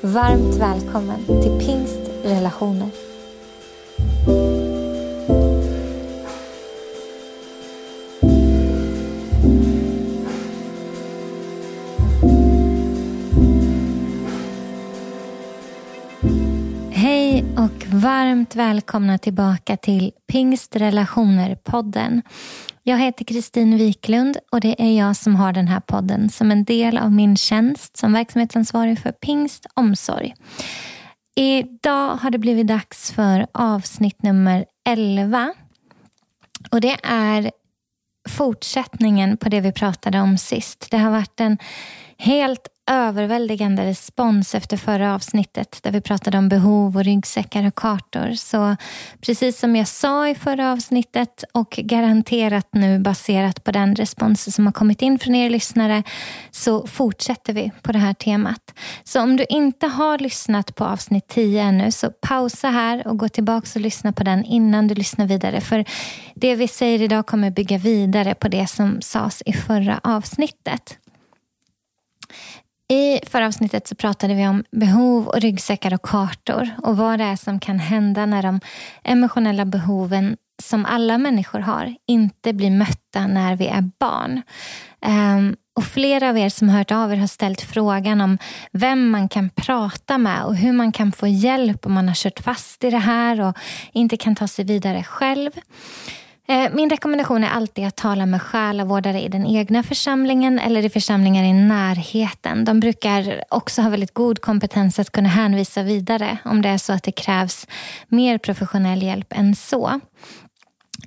Varmt välkommen till Pingst Relationer. Varmt välkomna tillbaka till Pingstrelationer-podden. Jag heter Kristin Wiklund och det är jag som har den här podden som en del av min tjänst som verksamhetsansvarig för Pingst Omsorg. Idag har det blivit dags för avsnitt nummer 11. Och det är fortsättningen på det vi pratade om sist. Det har varit en helt överväldigande respons efter förra avsnittet där vi pratade om behov och ryggsäckar och kartor. Så precis som jag sa i förra avsnittet och garanterat nu baserat på den respons som har kommit in från er lyssnare så fortsätter vi på det här temat. Så om du inte har lyssnat på avsnitt 10 ännu så pausa här och gå tillbaka och lyssna på den innan du lyssnar vidare. För det vi säger idag kommer bygga vidare på det som sades i förra avsnittet. I förra avsnittet så pratade vi om behov och ryggsäckar och kartor och vad det är som kan hända när de emotionella behoven som alla människor har inte blir mötta när vi är barn. Um, och Flera av er som hört av er har ställt frågan om vem man kan prata med och hur man kan få hjälp om man har kört fast i det här och inte kan ta sig vidare själv. Eh, min rekommendation är alltid att tala med själavårdare i den egna församlingen eller i församlingar i närheten. De brukar också ha väldigt god kompetens att kunna hänvisa vidare om det är så att det krävs mer professionell hjälp än så.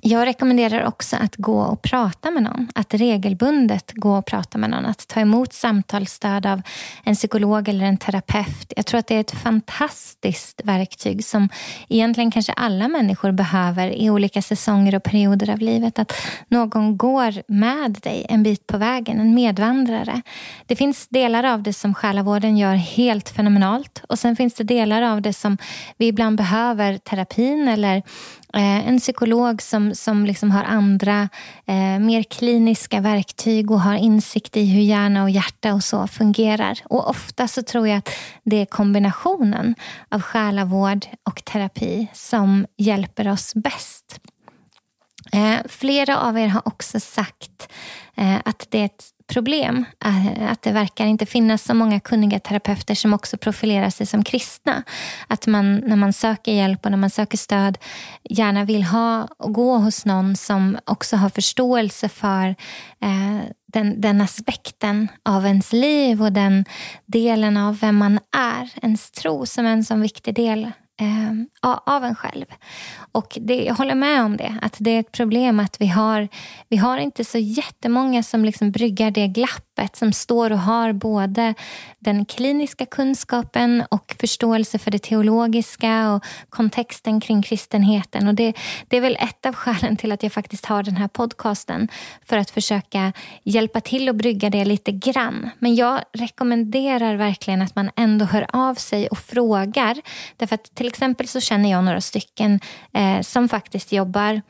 Jag rekommenderar också att gå och prata med någon. Att regelbundet gå och prata med någon. Att ta emot samtalsstöd av en psykolog eller en terapeut. Jag tror att det är ett fantastiskt verktyg som egentligen kanske alla människor behöver i olika säsonger och perioder av livet. Att någon går med dig en bit på vägen, en medvandrare. Det finns delar av det som själavården gör helt fenomenalt och sen finns det delar av det som vi ibland behöver terapin eller Eh, en psykolog som, som liksom har andra, eh, mer kliniska verktyg och har insikt i hur hjärna och hjärta och så fungerar. Och ofta så tror jag att det är kombinationen av själavård och terapi som hjälper oss bäst. Eh, flera av er har också sagt eh, att det är ett problem. Att det verkar inte finnas så många kunniga terapeuter som också profilerar sig som kristna. Att man när man söker hjälp och när man söker stöd gärna vill ha och gå hos någon som också har förståelse för eh, den, den aspekten av ens liv och den delen av vem man är. Ens tro som en sån viktig del eh, av en själv. Och det, jag håller med om det, att det är ett problem att vi har, vi har inte så jättemånga som liksom bryggar det glappet, som står och har både den kliniska kunskapen och förståelse för det teologiska och kontexten kring kristenheten. Och det, det är väl ett av skälen till att jag faktiskt har den här podcasten, för att försöka hjälpa till att brygga det lite grann. Men jag rekommenderar verkligen att man ändå hör av sig och frågar. Därför att till exempel så känner jag några stycken eh, som faktiskt jobbar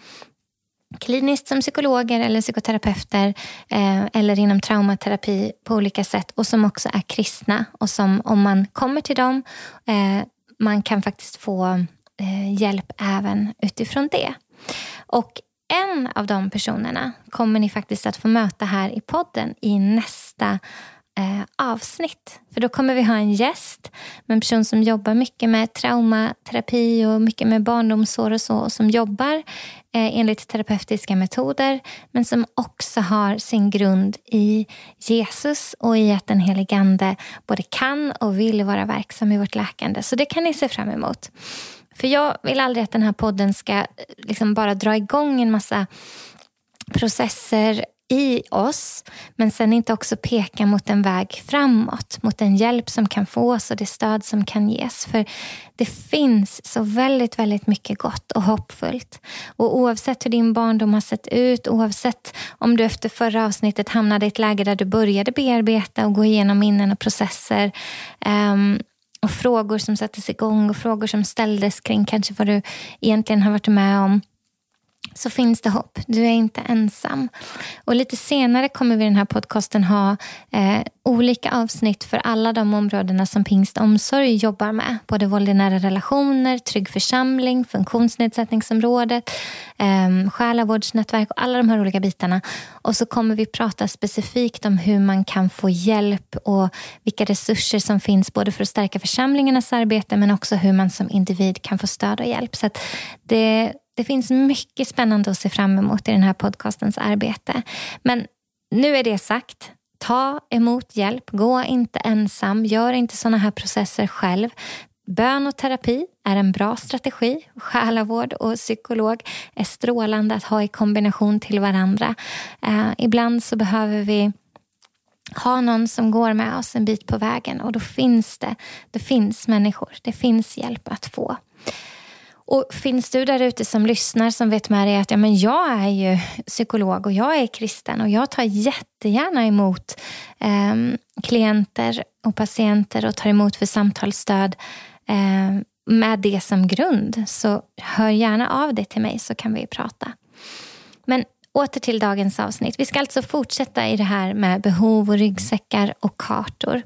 kliniskt som psykologer eller psykoterapeuter eh, eller inom traumaterapi på olika sätt och som också är kristna och som om man kommer till dem eh, man kan faktiskt få eh, hjälp även utifrån det. Och en av de personerna kommer ni faktiskt att få möta här i podden i nästa eh, avsnitt. För då kommer vi ha en gäst med en person som jobbar mycket med traumaterapi och mycket med barndomsår och så och som jobbar eh, enligt terapeutiska metoder men som också har sin grund i Jesus och i att den helige Ande både kan och vill vara verksam i vårt läkande. Så det kan ni se fram emot. För jag vill aldrig att den här podden ska eh, liksom bara dra igång en massa processer i oss men sen inte också peka mot en väg framåt, mot den hjälp som kan fås och det stöd som kan ges. För det finns så väldigt, väldigt mycket gott och hoppfullt. Och oavsett hur din barndom har sett ut, oavsett om du efter förra avsnittet hamnade i ett läge där du började bearbeta och gå igenom minnen och processer um, och frågor som sattes igång och frågor som ställdes kring kanske vad du egentligen har varit med om så finns det hopp. Du är inte ensam. Och Lite senare kommer vi i den här podcasten ha eh, olika avsnitt för alla de områdena som Pingst Omsorg jobbar med. Både våld i nära relationer, trygg församling, funktionsnedsättningsområdet, eh, själavårdsnätverk och alla de här olika bitarna. Och så kommer vi prata specifikt om hur man kan få hjälp och vilka resurser som finns både för att stärka församlingarnas arbete men också hur man som individ kan få stöd och hjälp. Så det det finns mycket spännande att se fram emot i den här podcastens arbete. Men nu är det sagt. Ta emot hjälp. Gå inte ensam. Gör inte sådana här processer själv. Bön och terapi är en bra strategi. Själavård och psykolog är strålande att ha i kombination till varandra. Eh, ibland så behöver vi ha någon som går med oss en bit på vägen och då finns det, det finns människor, det finns hjälp att få. Och finns du där ute som lyssnar som vet med dig att ja, men jag är ju psykolog och jag är kristen och jag tar jättegärna emot eh, klienter och patienter och tar emot för samtalsstöd eh, med det som grund. Så hör gärna av dig till mig så kan vi prata. Men åter till dagens avsnitt. Vi ska alltså fortsätta i det här med behov och ryggsäckar och kartor.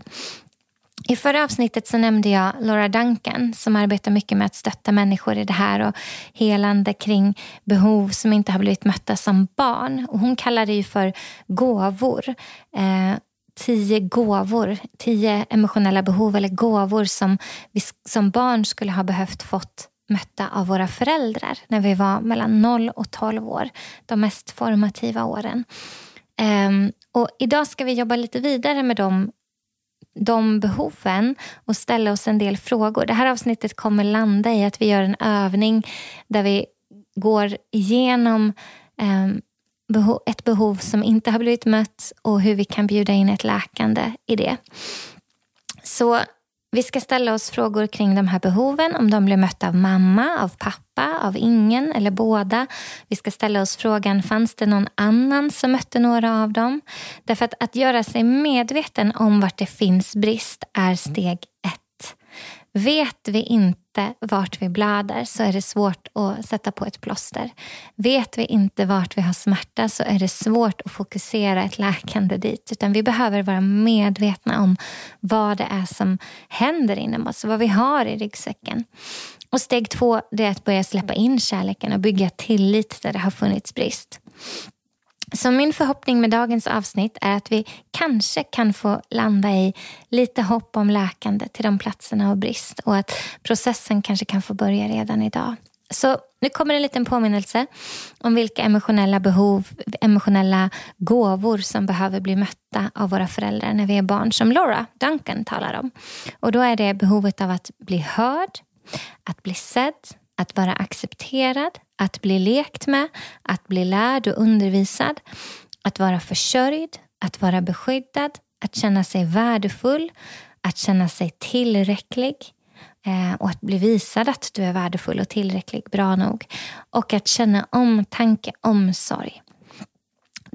I förra avsnittet så nämnde jag Laura Duncan som arbetar mycket med att stötta människor i det här och helande kring behov som inte har blivit mötta som barn. Och hon kallar det ju för gåvor. Eh, tio gåvor, tio emotionella behov eller gåvor som vi som barn skulle ha behövt fått mötta av våra föräldrar när vi var mellan 0 och 12 år. De mest formativa åren. Um, och idag ska vi jobba lite vidare med de de behoven och ställa oss en del frågor. Det här avsnittet kommer landa i att vi gör en övning där vi går igenom ehm, ett behov som inte har blivit mött och hur vi kan bjuda in ett läkande i det. Så vi ska ställa oss frågor kring de här behoven, om de blir mötta av mamma, av pappa, av ingen eller båda. Vi ska ställa oss frågan, fanns det någon annan som mötte några av dem? Därför att, att göra sig medveten om vart det finns brist är steg ett. Vet vi inte vart vi blöder så är det svårt att sätta på ett plåster. Vet vi inte vart vi har smärta så är det svårt att fokusera ett läkande dit. Utan vi behöver vara medvetna om vad det är som händer inom oss, vad vi har i ryggsäcken. Och steg två är att börja släppa in kärleken och bygga tillit där det har funnits brist. Så min förhoppning med dagens avsnitt är att vi kanske kan få landa i lite hopp om läkande till de platserna av brist och att processen kanske kan få börja redan idag. Så nu kommer en liten påminnelse om vilka emotionella behov, emotionella gåvor som behöver bli mötta av våra föräldrar när vi är barn, som Laura Duncan talar om. Och då är det behovet av att bli hörd, att bli sedd, att vara accepterad, att bli lekt med, att bli lärd och undervisad, att vara försörjd, att vara beskyddad, att känna sig värdefull, att känna sig tillräcklig eh, och att bli visad att du är värdefull och tillräcklig, bra nog. Och att känna omtanke, omsorg.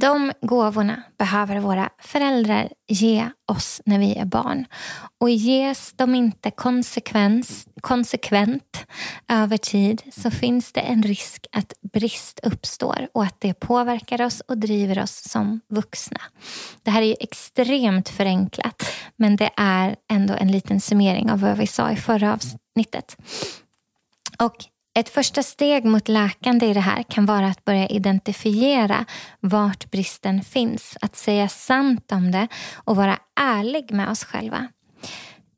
De gåvorna behöver våra föräldrar ge oss när vi är barn. Och ges de inte konsekvent över tid så finns det en risk att brist uppstår och att det påverkar oss och driver oss som vuxna. Det här är ju extremt förenklat men det är ändå en liten summering av vad vi sa i förra avsnittet. Och ett första steg mot läkande i det här kan vara att börja identifiera vart bristen finns. Att säga sant om det och vara ärlig med oss själva.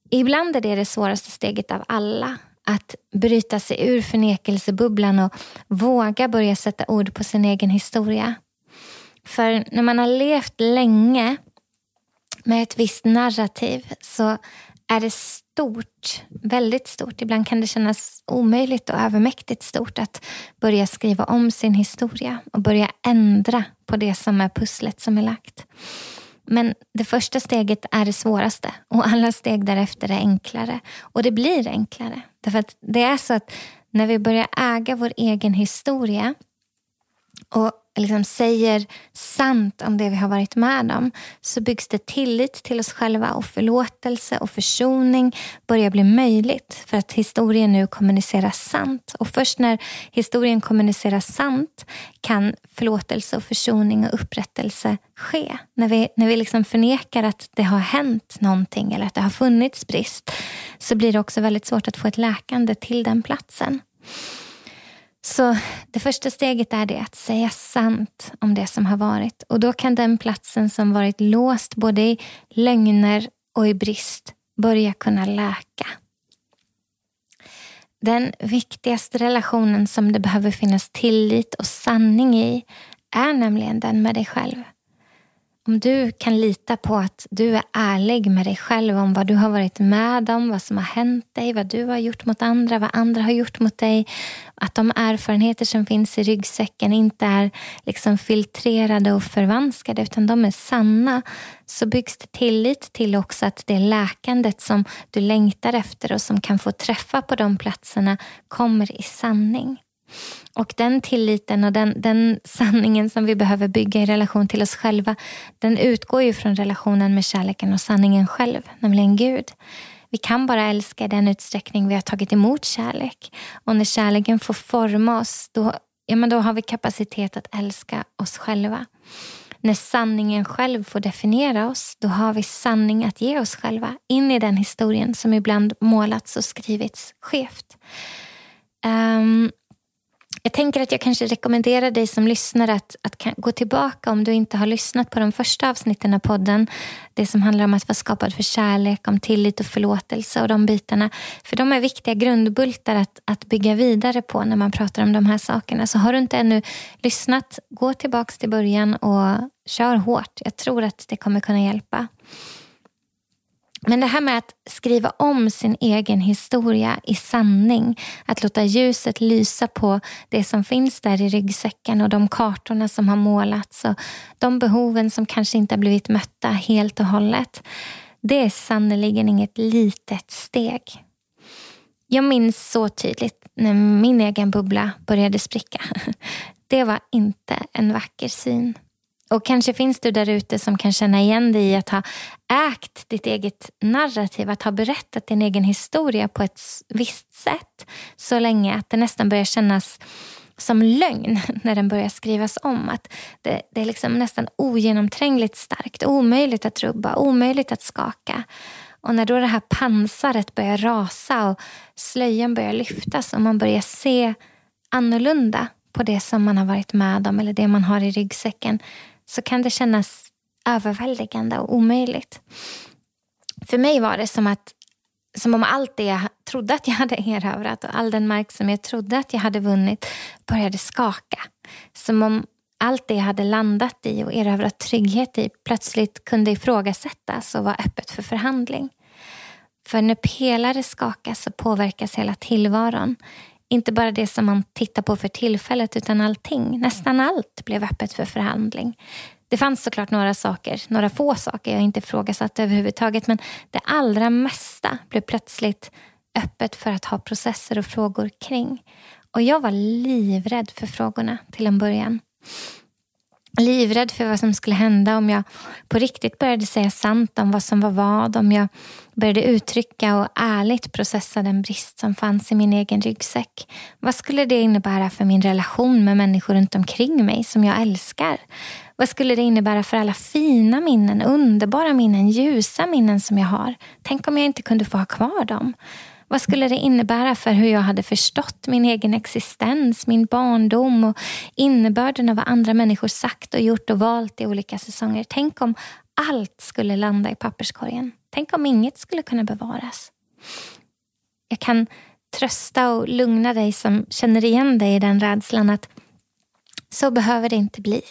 Ibland är det det svåraste steget av alla. Att bryta sig ur förnekelsebubblan och våga börja sätta ord på sin egen historia. För när man har levt länge med ett visst narrativ så är det stort, väldigt stort. Ibland kan det kännas omöjligt och övermäktigt stort att börja skriva om sin historia och börja ändra på det som är pusslet som är lagt. Men det första steget är det svåraste och alla steg därefter är enklare. Och det blir enklare. Därför att det är så att när vi börjar äga vår egen historia och liksom säger sant om det vi har varit med om så byggs det tillit till oss själva och förlåtelse och försoning börjar bli möjligt för att historien nu kommunicerar sant. Och först när historien kommunicerar sant kan förlåtelse och försoning och upprättelse ske. När vi, när vi liksom förnekar att det har hänt någonting eller att det har funnits brist så blir det också väldigt svårt att få ett läkande till den platsen. Så det första steget är det att säga sant om det som har varit. Och då kan den platsen som varit låst både i lögner och i brist börja kunna läka. Den viktigaste relationen som det behöver finnas tillit och sanning i är nämligen den med dig själv. Om du kan lita på att du är ärlig med dig själv om vad du har varit med om, vad som har hänt dig, vad du har gjort mot andra, vad andra har gjort mot dig. Att de erfarenheter som finns i ryggsäcken inte är liksom filtrerade och förvanskade utan de är sanna. Så byggs det tillit till också att det läkandet som du längtar efter och som kan få träffa på de platserna kommer i sanning. Och den tilliten och den, den sanningen som vi behöver bygga i relation till oss själva, den utgår ju från relationen med kärleken och sanningen själv, nämligen Gud. Vi kan bara älska i den utsträckning vi har tagit emot kärlek. Och när kärleken får forma oss, då, ja, men då har vi kapacitet att älska oss själva. När sanningen själv får definiera oss, då har vi sanning att ge oss själva in i den historien som ibland målats och skrivits skevt. Um, jag tänker att jag kanske rekommenderar dig som lyssnar att, att gå tillbaka om du inte har lyssnat på de första avsnitten av podden. Det som handlar om att vara skapad för kärlek, om tillit och förlåtelse och de bitarna. För de är viktiga grundbultar att, att bygga vidare på när man pratar om de här sakerna. Så har du inte ännu lyssnat, gå tillbaka till början och kör hårt. Jag tror att det kommer kunna hjälpa. Men det här med att skriva om sin egen historia i sanning, att låta ljuset lysa på det som finns där i ryggsäcken och de kartorna som har målats och de behoven som kanske inte har blivit mötta helt och hållet. Det är sannerligen inget litet steg. Jag minns så tydligt när min egen bubbla började spricka. Det var inte en vacker syn. Och kanske finns du där ute som kan känna igen dig i att ha ägt ditt eget narrativ, att ha berättat din egen historia på ett visst sätt så länge att det nästan börjar kännas som lögn när den börjar skrivas om. Att det, det är liksom nästan ogenomträngligt starkt, omöjligt att rubba, omöjligt att skaka. Och när då det här pansaret börjar rasa och slöjan börjar lyftas och man börjar se annorlunda på det som man har varit med om eller det man har i ryggsäcken så kan det kännas överväldigande och omöjligt. För mig var det som att som om allt det jag trodde att jag hade erövrat och all den mark som jag trodde att jag hade vunnit började skaka. Som om allt det jag hade landat i och erövrat trygghet i plötsligt kunde ifrågasättas och vara öppet för förhandling. För när pelare skakas så påverkas hela tillvaron. Inte bara det som man tittar på för tillfället utan allting. Nästan allt blev öppet för förhandling. Det fanns såklart några saker, några få saker jag inte ifrågasatte överhuvudtaget men det allra mesta blev plötsligt öppet för att ha processer och frågor kring. Och jag var livrädd för frågorna till en början. Livrädd för vad som skulle hända om jag på riktigt började säga sant om vad som var vad. Om jag började uttrycka och ärligt processa den brist som fanns i min egen ryggsäck. Vad skulle det innebära för min relation med människor runt omkring mig som jag älskar? Vad skulle det innebära för alla fina minnen, underbara minnen, ljusa minnen som jag har? Tänk om jag inte kunde få ha kvar dem? Vad skulle det innebära för hur jag hade förstått min egen existens, min barndom och innebörden av vad andra människor sagt och gjort och valt i olika säsonger? Tänk om allt skulle landa i papperskorgen. Tänk om inget skulle kunna bevaras. Jag kan trösta och lugna dig som känner igen dig i den rädslan att så behöver det inte bli.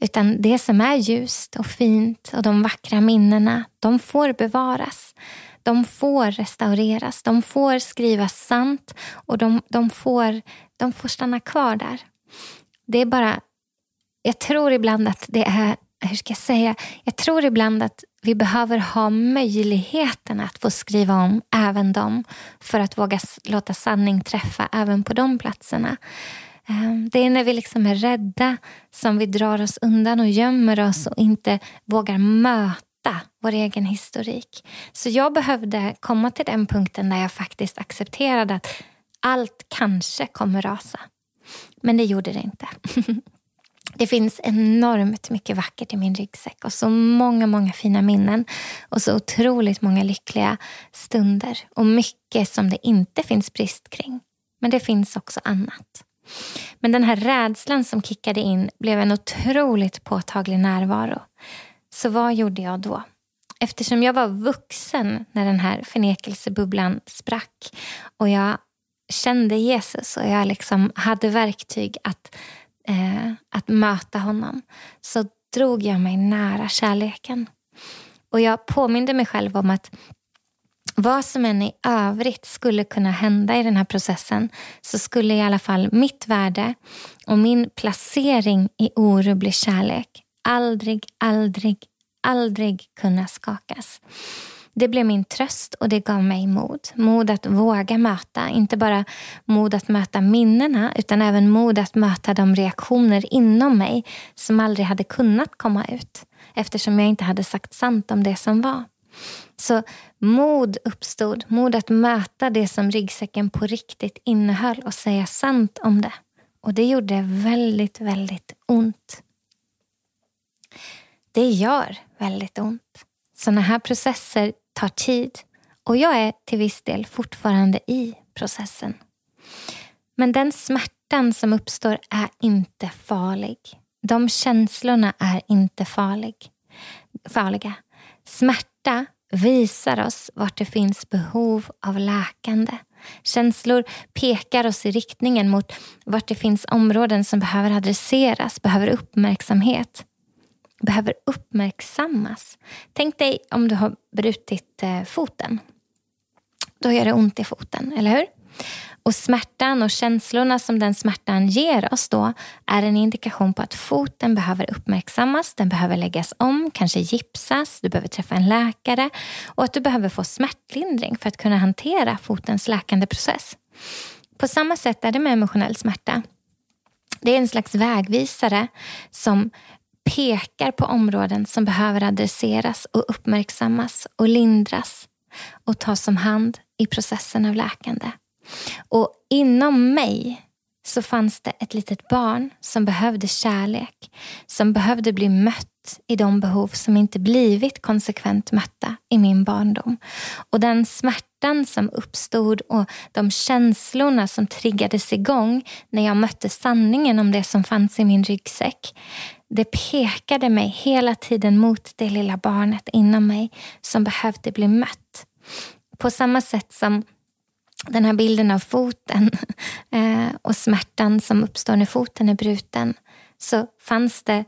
Utan det som är ljust och fint och de vackra minnena, de får bevaras de får restaureras. De får skrivas sant och de, de, får, de får stanna kvar där. Det är bara... Jag tror ibland att det är... Hur ska jag säga? Jag tror ibland att vi behöver ha möjligheten att få skriva om även dem för att våga låta sanning träffa även på de platserna. Ehm, det är när vi liksom är rädda som vi drar oss undan och gömmer oss och inte vågar möta vår egen historik. Så jag behövde komma till den punkten där jag faktiskt accepterade att allt kanske kommer rasa. Men det gjorde det inte. Det finns enormt mycket vackert i min ryggsäck och så många, många fina minnen och så otroligt många lyckliga stunder och mycket som det inte finns brist kring. Men det finns också annat. Men den här rädslan som kickade in blev en otroligt påtaglig närvaro. Så vad gjorde jag då? Eftersom jag var vuxen när den här förnekelsebubblan sprack och jag kände Jesus och jag liksom hade verktyg att, eh, att möta honom så drog jag mig nära kärleken. Och jag påminde mig själv om att vad som än i övrigt skulle kunna hända i den här processen så skulle i alla fall mitt värde och min placering i orubblig kärlek aldrig, aldrig, aldrig kunna skakas. Det blev min tröst och det gav mig mod. Mod att våga möta, inte bara mod att möta minnena utan även mod att möta de reaktioner inom mig som aldrig hade kunnat komma ut eftersom jag inte hade sagt sant om det som var. Så mod uppstod, mod att möta det som ryggsäcken på riktigt innehöll och säga sant om det. Och det gjorde väldigt, väldigt ont. Det gör väldigt ont. Såna här processer tar tid och jag är till viss del fortfarande i processen. Men den smärtan som uppstår är inte farlig. De känslorna är inte farlig, farliga. Smärta visar oss vart det finns behov av läkande. Känslor pekar oss i riktningen mot vart det finns områden som behöver adresseras, behöver uppmärksamhet, behöver uppmärksammas. Tänk dig om du har brutit eh, foten. Då gör det ont i foten, eller hur? Och smärtan och känslorna som den smärtan ger oss då är en indikation på att foten behöver uppmärksammas, den behöver läggas om, kanske gipsas, du behöver träffa en läkare och att du behöver få smärtlindring för att kunna hantera fotens läkande process. På samma sätt är det med emotionell smärta. Det är en slags vägvisare som pekar på områden som behöver adresseras och uppmärksammas och lindras och tas om hand i processen av läkande. Och inom mig så fanns det ett litet barn som behövde kärlek, som behövde bli mött i de behov som inte blivit konsekvent mötta i min barndom. Och den smärtan som uppstod och de känslorna som triggades igång när jag mötte sanningen om det som fanns i min ryggsäck. Det pekade mig hela tiden mot det lilla barnet inom mig som behövde bli mött. På samma sätt som den här bilden av foten eh, och smärtan som uppstår när foten är bruten så fanns det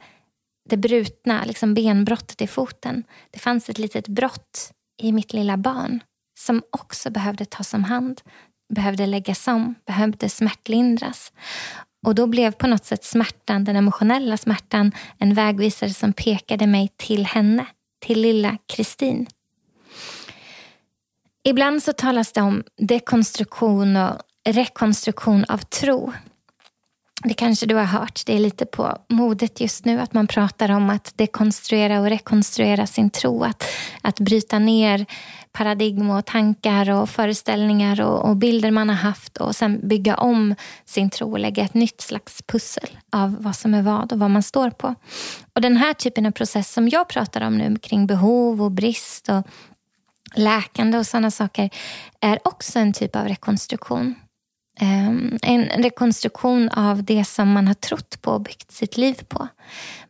det brutna liksom benbrottet i foten. Det fanns ett litet brott i mitt lilla barn som också behövde tas om hand, behövde läggas om, behövde smärtlindras. Och då blev på något sätt smärtan, den emotionella smärtan, en vägvisare som pekade mig till henne, till lilla Kristin. Ibland så talas det om dekonstruktion och rekonstruktion av tro. Det kanske du har hört, det är lite på modet just nu att man pratar om att dekonstruera och rekonstruera sin tro. Att, att bryta ner paradigm och tankar och föreställningar och, och, bilder man har haft och sen bygga om sin tro och lägga ett nytt slags pussel av vad som är vad och vad man står på. Och Den här typen av process som jag pratar om nu kring behov och brist och läkande och sådana saker är också en typ av rekonstruktion. Ehm, en rekonstruktion av det som man har trott på och byggt sitt liv på.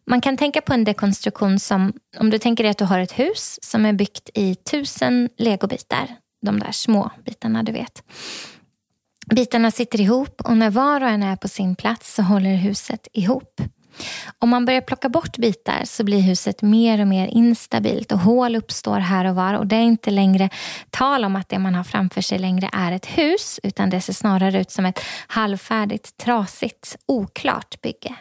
Man kan tänka på en dekonstruktion som, om du tänker dig att du har ett hus som är byggt i tusen legobitar. De där små bitarna du vet. Bitarna sitter ihop och när var och en är på sin plats så håller huset ihop. Om man börjar plocka bort bitar så blir huset mer och mer instabilt och hål uppstår här och var och det är inte längre tal om att det man har framför sig längre är ett hus utan det ser snarare ut som ett halvfärdigt, trasigt, oklart bygge.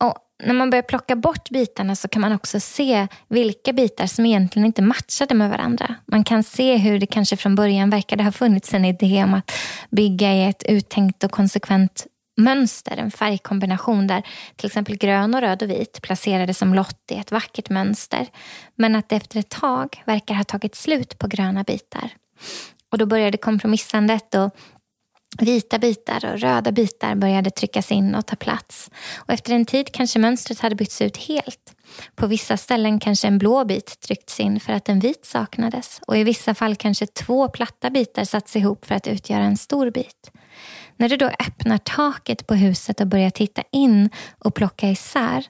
Och när man börjar plocka bort bitarna så kan man också se vilka bitar som egentligen inte matchade med varandra. Man kan se hur det kanske från början verkade ha funnits en idé om att bygga i ett uttänkt och konsekvent mönster, en färgkombination där till exempel grön och röd och vit placerades som lott i ett vackert mönster. Men att det efter ett tag verkar ha tagit slut på gröna bitar. Och då började kompromissandet och Vita bitar och röda bitar började tryckas in och ta plats. Och efter en tid kanske mönstret hade bytts ut helt. På vissa ställen kanske en blå bit tryckts in för att en vit saknades. Och i vissa fall kanske två platta bitar satts ihop för att utgöra en stor bit. När du då öppnar taket på huset och börjar titta in och plocka isär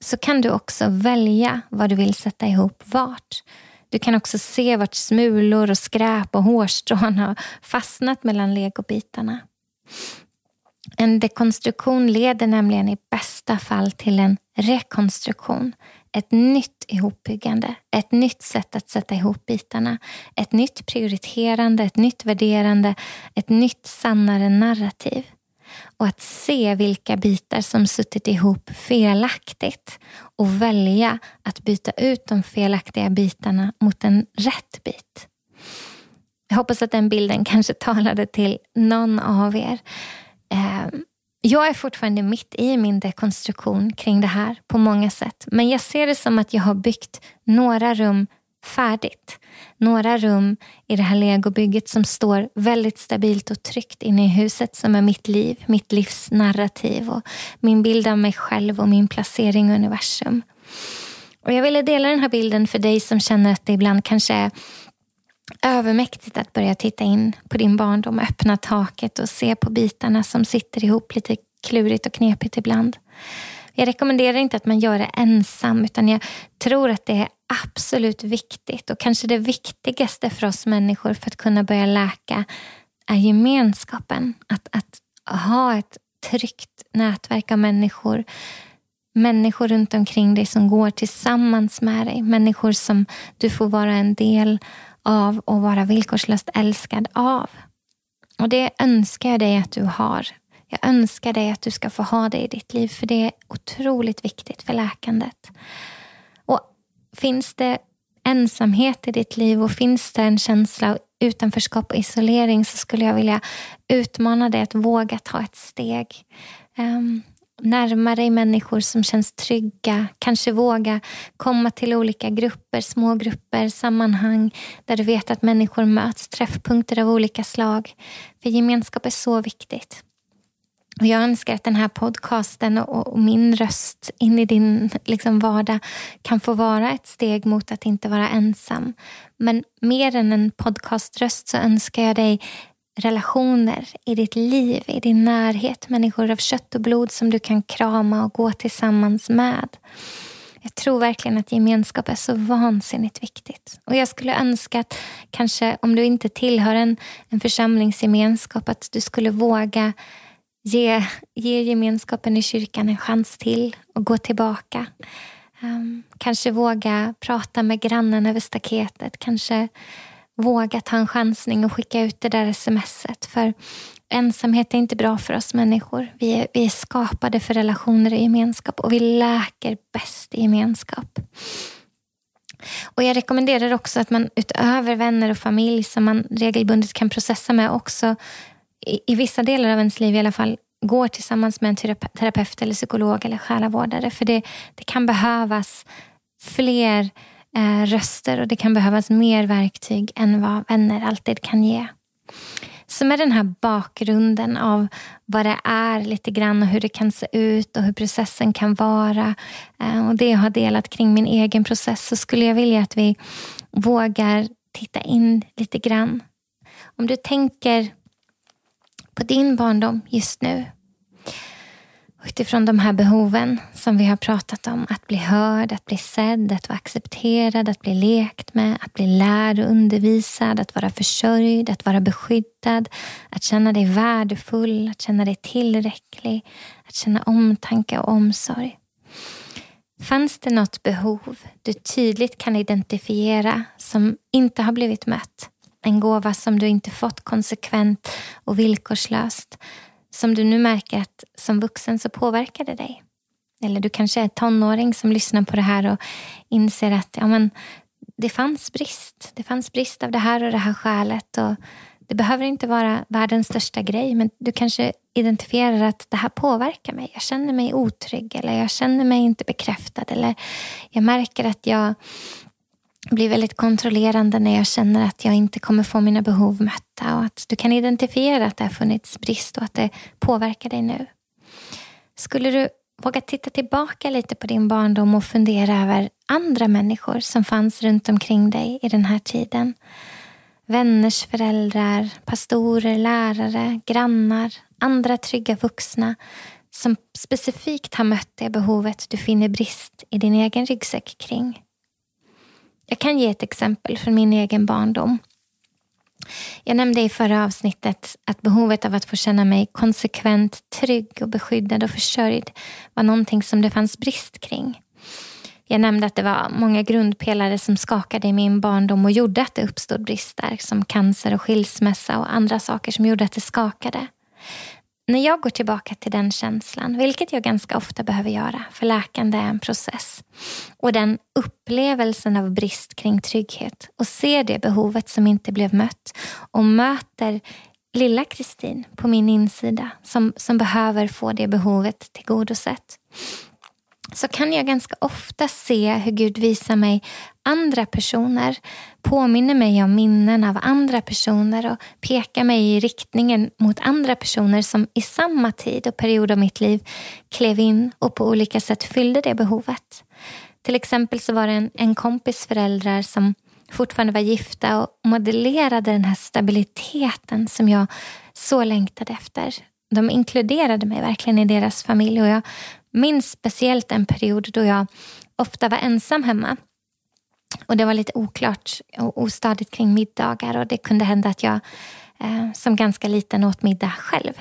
så kan du också välja vad du vill sätta ihop vart. Du kan också se vart smulor och skräp och hårstrån har fastnat mellan legobitarna. En dekonstruktion leder nämligen i bästa fall till en rekonstruktion. Ett nytt ihopbyggande, ett nytt sätt att sätta ihop bitarna. Ett nytt prioriterande, ett nytt värderande, ett nytt sannare narrativ och att se vilka bitar som suttit ihop felaktigt och välja att byta ut de felaktiga bitarna mot en rätt bit. Jag hoppas att den bilden kanske talade till någon av er. Eh, jag är fortfarande mitt i min dekonstruktion kring det här på många sätt. Men jag ser det som att jag har byggt några rum färdigt. Några rum i det här legobygget som står väldigt stabilt och tryggt inne i huset som är mitt liv, mitt livs narrativ och min bild av mig själv och min placering i universum. Och jag ville dela den här bilden för dig som känner att det ibland kanske är övermäktigt att börja titta in på din barndom, öppna taket och se på bitarna som sitter ihop lite klurigt och knepigt ibland. Jag rekommenderar inte att man gör det ensam utan jag tror att det är absolut viktigt och kanske det viktigaste för oss människor för att kunna börja läka är gemenskapen. Att, att ha ett tryggt nätverk av människor. Människor runt omkring dig som går tillsammans med dig. Människor som du får vara en del av och vara villkorslöst älskad av. Och Det önskar jag dig att du har. Jag önskar dig att du ska få ha det i ditt liv för det är otroligt viktigt för läkandet. Och Finns det ensamhet i ditt liv och finns det en känsla av utanförskap och isolering så skulle jag vilja utmana dig att våga ta ett steg. Ehm, Närma dig människor som känns trygga. Kanske våga komma till olika grupper, små grupper, sammanhang där du vet att människor möts, träffpunkter av olika slag. För gemenskap är så viktigt. Och jag önskar att den här podcasten och, och min röst in i din liksom, vardag kan få vara ett steg mot att inte vara ensam. Men mer än en podcaströst så önskar jag dig relationer i ditt liv, i din närhet. Människor av kött och blod som du kan krama och gå tillsammans med. Jag tror verkligen att gemenskap är så vansinnigt viktigt. Och Jag skulle önska att kanske om du inte tillhör en, en församlingsgemenskap att du skulle våga ge, ge gemenskapen i kyrkan en chans till och gå tillbaka. Um, kanske våga prata med grannen över staketet. Kanske våga ta en chansning och skicka ut det där smset. För ensamhet är inte bra för oss människor. Vi är, vi är skapade för relationer och gemenskap och vi läker bäst i gemenskap. Och Jag rekommenderar också att man utöver vänner och familj som man regelbundet kan processa med också i, i vissa delar av ens liv i alla fall går tillsammans med en terapeut eller psykolog eller själavårdare. För det, det kan behövas fler eh, röster och det kan behövas mer verktyg än vad vänner alltid kan ge. Så med den här bakgrunden av vad det är lite grann och hur det kan se ut och hur processen kan vara eh, och det jag har delat kring min egen process så skulle jag vilja att vi vågar titta in lite grann. Om du tänker på din barndom just nu. Utifrån de här behoven som vi har pratat om, att bli hörd, att bli sedd, att vara accepterad, att bli lekt med, att bli lärd och undervisad, att vara försörjd, att vara beskyddad, att känna dig värdefull, att känna dig tillräcklig, att känna omtanke och omsorg. Fanns det något behov du tydligt kan identifiera som inte har blivit mött? En gåva som du inte fått konsekvent och villkorslöst som du nu märker att som vuxen så påverkar det dig. Eller du kanske är tonåring som lyssnar på det här och inser att ja, men, det fanns brist. Det fanns brist av det här och det här skälet. Och det behöver inte vara världens största grej men du kanske identifierar att det här påverkar mig. Jag känner mig otrygg eller jag känner mig inte bekräftad. Eller jag märker att jag blir väldigt kontrollerande när jag känner att jag inte kommer få mina behov mötta och att du kan identifiera att det har funnits brist och att det påverkar dig nu. Skulle du våga titta tillbaka lite på din barndom och fundera över andra människor som fanns runt omkring dig i den här tiden? Vänners föräldrar, pastorer, lärare, grannar, andra trygga vuxna som specifikt har mött det behovet du finner brist i din egen ryggsäck kring. Jag kan ge ett exempel från min egen barndom. Jag nämnde i förra avsnittet att behovet av att få känna mig konsekvent trygg och beskyddad och försörjd var någonting som det fanns brist kring. Jag nämnde att det var många grundpelare som skakade i min barndom och gjorde att det uppstod brister som cancer och skilsmässa och andra saker som gjorde att det skakade. När jag går tillbaka till den känslan, vilket jag ganska ofta behöver göra, för läkande är en process, och den upplevelsen av brist kring trygghet och ser det behovet som inte blev mött och möter lilla Kristin på min insida som, som behöver få det behovet tillgodosett så kan jag ganska ofta se hur Gud visar mig andra personer, påminner mig om minnen av andra personer och pekar mig i riktningen mot andra personer som i samma tid och period av mitt liv klev in och på olika sätt fyllde det behovet. Till exempel så var det en, en kompis föräldrar som fortfarande var gifta och modellerade den här stabiliteten som jag så längtade efter. De inkluderade mig verkligen i deras familj och jag minns speciellt en period då jag ofta var ensam hemma. Och Det var lite oklart och ostadigt kring middagar och det kunde hända att jag eh, som ganska liten åt middag själv.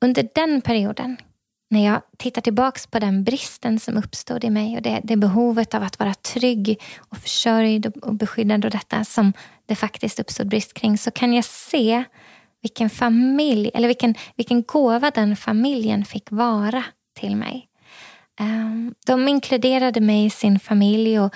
Under den perioden, när jag tittar tillbaka på den bristen som uppstod i mig och det, det behovet av att vara trygg och försörjd och, och beskyddad och detta som det faktiskt uppstod brist kring, så kan jag se vilken familj, eller vilken, vilken gåva den familjen fick vara till mig. Ehm, de inkluderade mig i sin familj och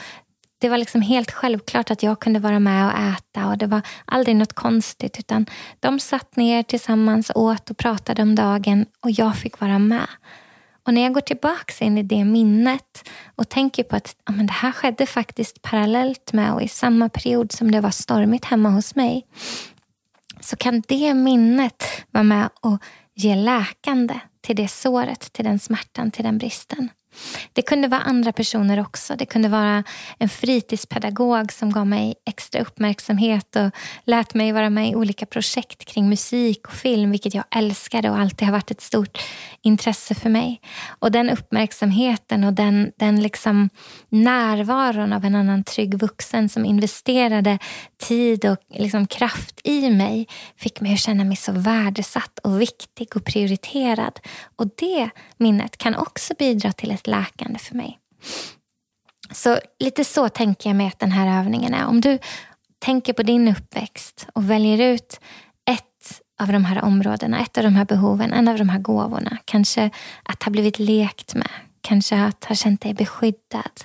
det var liksom helt självklart att jag kunde vara med och äta och det var aldrig något konstigt utan de satt ner tillsammans, åt och pratade om dagen och jag fick vara med. Och när jag går tillbaka in i det minnet och tänker på att ja, men det här skedde faktiskt parallellt med och i samma period som det var stormigt hemma hos mig så kan det minnet vara med och ge läkande till det såret, till den smärtan, till den bristen. Det kunde vara andra personer också. Det kunde vara en fritidspedagog som gav mig extra uppmärksamhet och lät mig vara med i olika projekt kring musik och film, vilket jag älskade och alltid har varit ett stort intresse för mig. Och den uppmärksamheten och den, den liksom närvaron av en annan trygg vuxen som investerade tid och liksom kraft i mig fick mig att känna mig så värdesatt och viktig och prioriterad. Och det minnet kan också bidra till ett läkande för mig. Så lite så tänker jag mig att den här övningen är. Om du tänker på din uppväxt och väljer ut ett av de här områdena, ett av de här behoven, en av de här gåvorna. Kanske att ha blivit lekt med, kanske att ha känt dig beskyddad.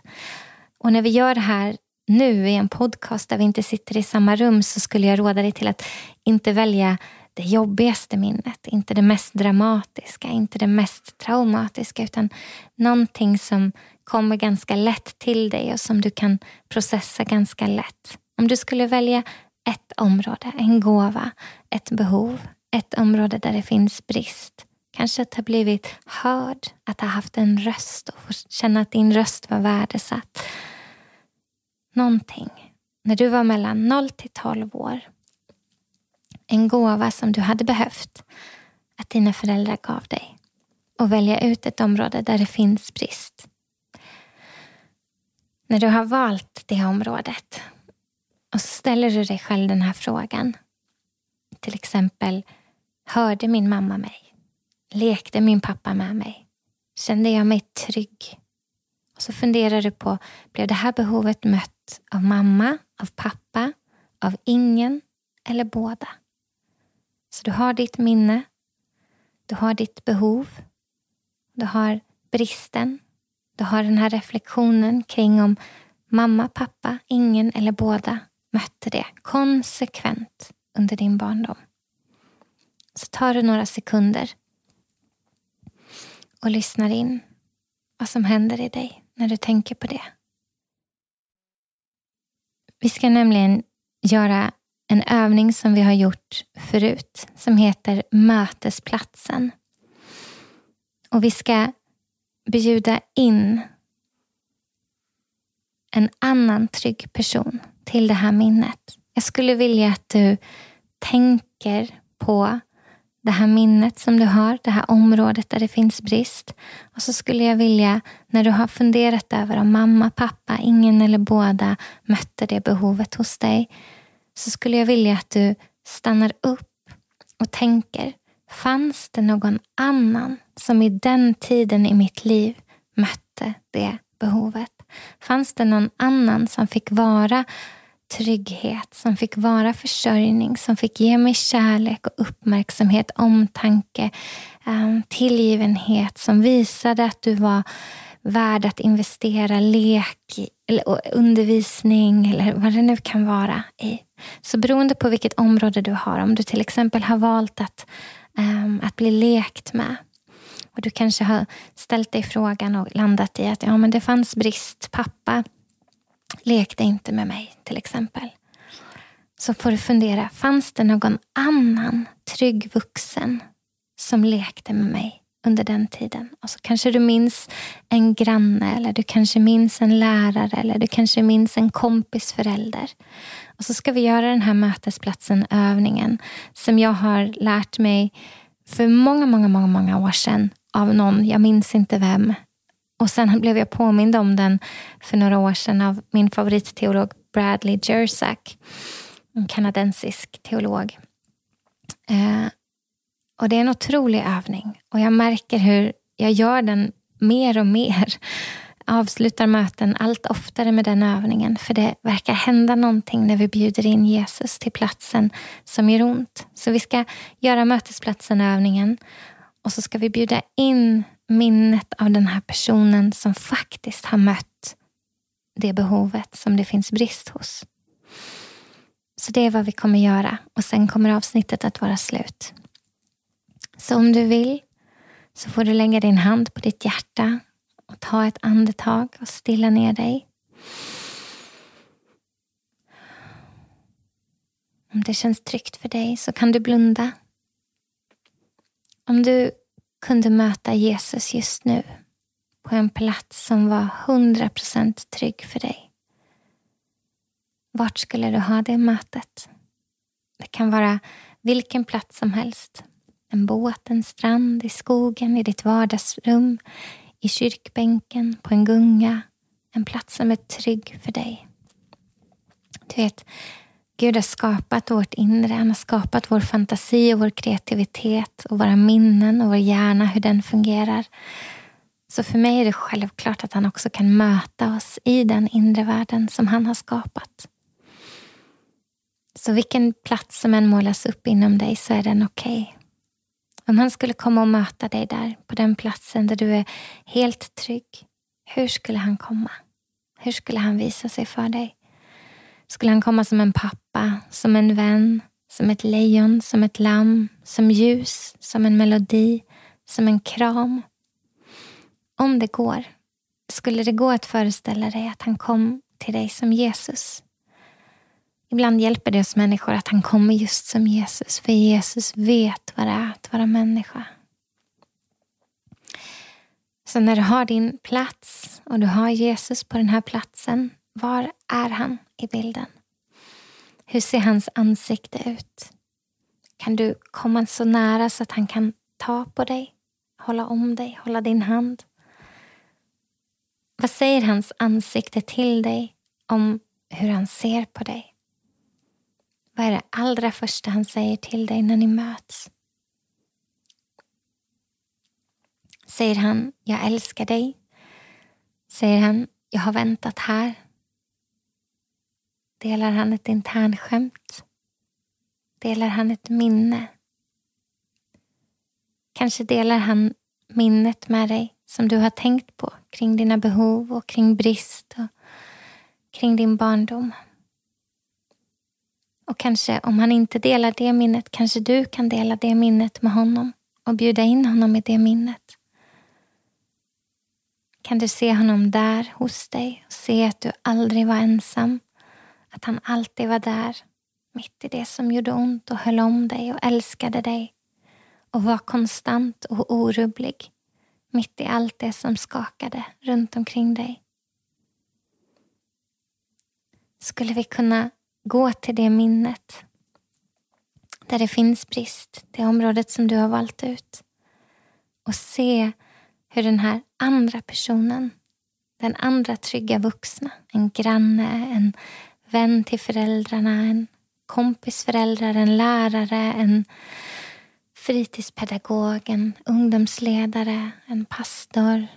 Och när vi gör det här nu i en podcast där vi inte sitter i samma rum så skulle jag råda dig till att inte välja det jobbigaste minnet. Inte det mest dramatiska, inte det mest traumatiska utan någonting som kommer ganska lätt till dig och som du kan processa ganska lätt. Om du skulle välja ett område, en gåva, ett behov, ett område där det finns brist. Kanske att ha blivit hörd, att ha haft en röst och känna att din röst var värdesatt. Någonting. När du var mellan 0 till 12 år en gåva som du hade behövt att dina föräldrar gav dig. och välja ut ett område där det finns brist. När du har valt det området och så ställer du dig själv den här frågan. Till exempel, hörde min mamma mig? Lekte min pappa med mig? Kände jag mig trygg? Och så funderar du på, blev det här behovet mött av mamma, av pappa, av ingen eller båda? Så du har ditt minne, du har ditt behov, du har bristen, du har den här reflektionen kring om mamma, pappa, ingen eller båda mötte det konsekvent under din barndom. Så tar du några sekunder och lyssnar in vad som händer i dig när du tänker på det. Vi ska nämligen göra en övning som vi har gjort förut som heter Mötesplatsen. Och vi ska bjuda in en annan trygg person till det här minnet. Jag skulle vilja att du tänker på det här minnet som du har, det här området där det finns brist. Och så skulle jag vilja, när du har funderat över om mamma, pappa, ingen eller båda mötte det behovet hos dig, så skulle jag vilja att du stannar upp och tänker, fanns det någon annan som i den tiden i mitt liv mötte det behovet? Fanns det någon annan som fick vara trygghet, som fick vara försörjning, som fick ge mig kärlek och uppmärksamhet, omtanke, ehm, tillgivenhet, som visade att du var värd att investera lek eller undervisning eller vad det nu kan vara i. Så beroende på vilket område du har, om du till exempel har valt att, um, att bli lekt med och du kanske har ställt dig frågan och landat i att ja, men det fanns brist. Pappa lekte inte med mig till exempel. Så får du fundera, fanns det någon annan trygg vuxen som lekte med mig under den tiden? Och så kanske du minns en granne eller du kanske minns en lärare eller du kanske minns en kompis förälder. Och så ska vi göra den här mötesplatsen övningen som jag har lärt mig för många, många, många, många år sedan av någon, jag minns inte vem. Och sen blev jag påmind om den för några år sedan av min favoritteolog Bradley Jersak. En kanadensisk teolog. Eh, och Det är en otrolig övning och jag märker hur jag gör den mer och mer. Avslutar möten allt oftare med den övningen för det verkar hända någonting när vi bjuder in Jesus till platsen som gör ont. Så vi ska göra mötesplatsen-övningen och så ska vi bjuda in minnet av den här personen som faktiskt har mött det behovet som det finns brist hos. Så det är vad vi kommer göra och sen kommer avsnittet att vara slut. Så om du vill så får du lägga din hand på ditt hjärta och ta ett andetag och stilla ner dig. Om det känns tryggt för dig så kan du blunda om du kunde möta Jesus just nu på en plats som var 100% trygg för dig. Vart skulle du ha det mötet? Det kan vara vilken plats som helst. En båt, en strand, i skogen, i ditt vardagsrum, i kyrkbänken, på en gunga. En plats som är trygg för dig. Du vet, Gud har skapat vårt inre. Han har skapat vår fantasi och vår kreativitet och våra minnen och vår hjärna, hur den fungerar. Så för mig är det självklart att han också kan möta oss i den inre världen som han har skapat. Så vilken plats som än målas upp inom dig så är den okej. Okay. Om han skulle komma och möta dig där, på den platsen där du är helt trygg, hur skulle han komma? Hur skulle han visa sig för dig? skulle han komma som en pappa, som en vän, som ett lejon, som ett lamm, som ljus, som en melodi, som en kram. Om det går, skulle det gå att föreställa dig att han kom till dig som Jesus. Ibland hjälper det oss människor att han kommer just som Jesus, för Jesus vet vad det är att vara människa. Så när du har din plats och du har Jesus på den här platsen, var är han i bilden? Hur ser hans ansikte ut? Kan du komma så nära så att han kan ta på dig? hålla om dig, hålla din hand. Vad säger hans ansikte till dig om hur han ser på dig? Vad är det allra första han säger till dig när ni möts? Säger han, jag älskar dig? Säger han, jag har väntat här? Delar han ett internskämt? Delar han ett minne? Kanske delar han minnet med dig som du har tänkt på kring dina behov och kring brist och kring din barndom. Och kanske om han inte delar det minnet, kanske du kan dela det minnet med honom och bjuda in honom i det minnet. Kan du se honom där hos dig och se att du aldrig var ensam? Att han alltid var där, mitt i det som gjorde ont och höll om dig och älskade dig och var konstant och orubblig mitt i allt det som skakade runt omkring dig. Skulle vi kunna gå till det minnet där det finns brist, det området som du har valt ut och se hur den här andra personen, den andra trygga vuxna, en granne, en vän till föräldrarna, en kompis föräldrar, en lärare, en fritidspedagog, en ungdomsledare, en pastor,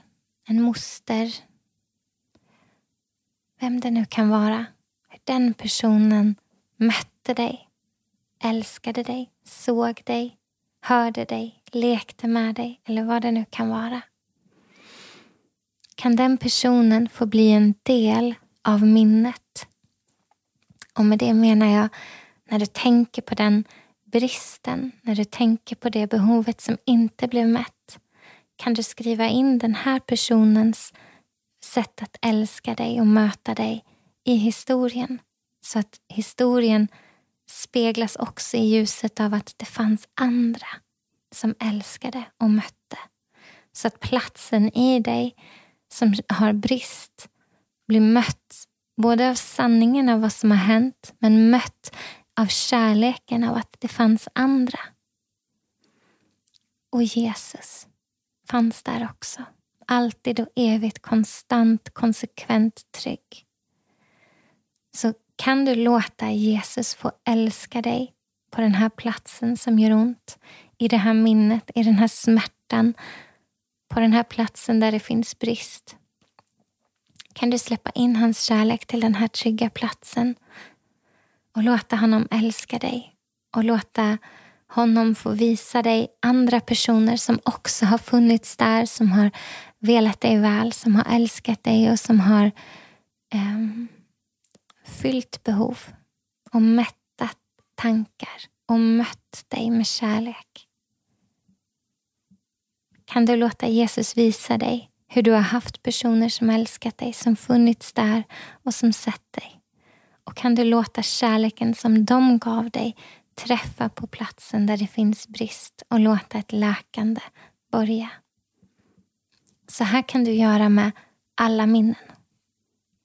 en moster. Vem det nu kan vara. Den personen mötte dig, älskade dig, såg dig, hörde dig, lekte med dig eller vad det nu kan vara. Kan den personen få bli en del av minnet? Och med det menar jag när du tänker på den bristen, när du tänker på det behovet som inte blev mätt, kan du skriva in den här personens sätt att älska dig och möta dig i historien. Så att historien speglas också i ljuset av att det fanns andra som älskade och mötte. Så att platsen i dig som har brist blir mött både av sanningen av vad som har hänt men mött av kärleken av att det fanns andra. Och Jesus fanns där också. Alltid och evigt konstant, konsekvent trygg. Så kan du låta Jesus få älska dig på den här platsen som gör ont, i det här minnet, i den här smärtan, på den här platsen där det finns brist. Kan du släppa in hans kärlek till den här trygga platsen och låta honom älska dig och låta honom få visa dig andra personer som också har funnits där, som har velat dig väl, som har älskat dig och som har um, fyllt behov och mättat tankar och mött dig med kärlek. Kan du låta Jesus visa dig hur du har haft personer som älskat dig, som funnits där och som sett dig? Och kan du låta kärleken som de gav dig träffa på platsen där det finns brist och låta ett läkande börja. Så här kan du göra med alla minnen.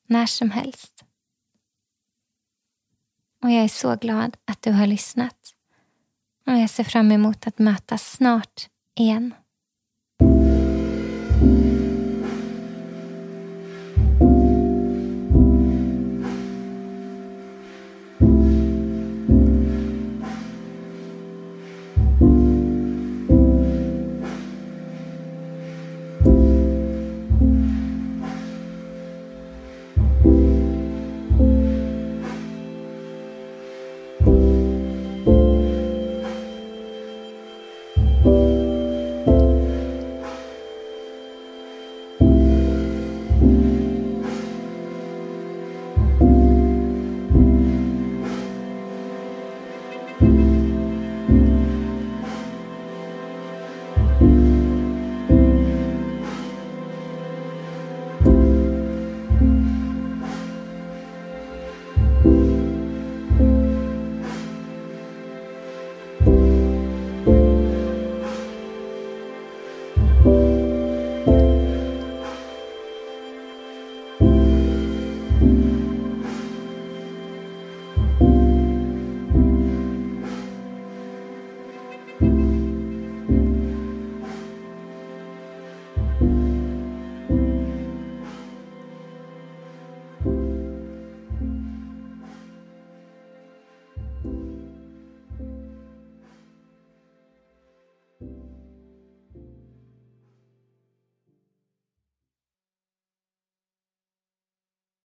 När som helst. Och jag är så glad att du har lyssnat. Och jag ser fram emot att mötas snart igen.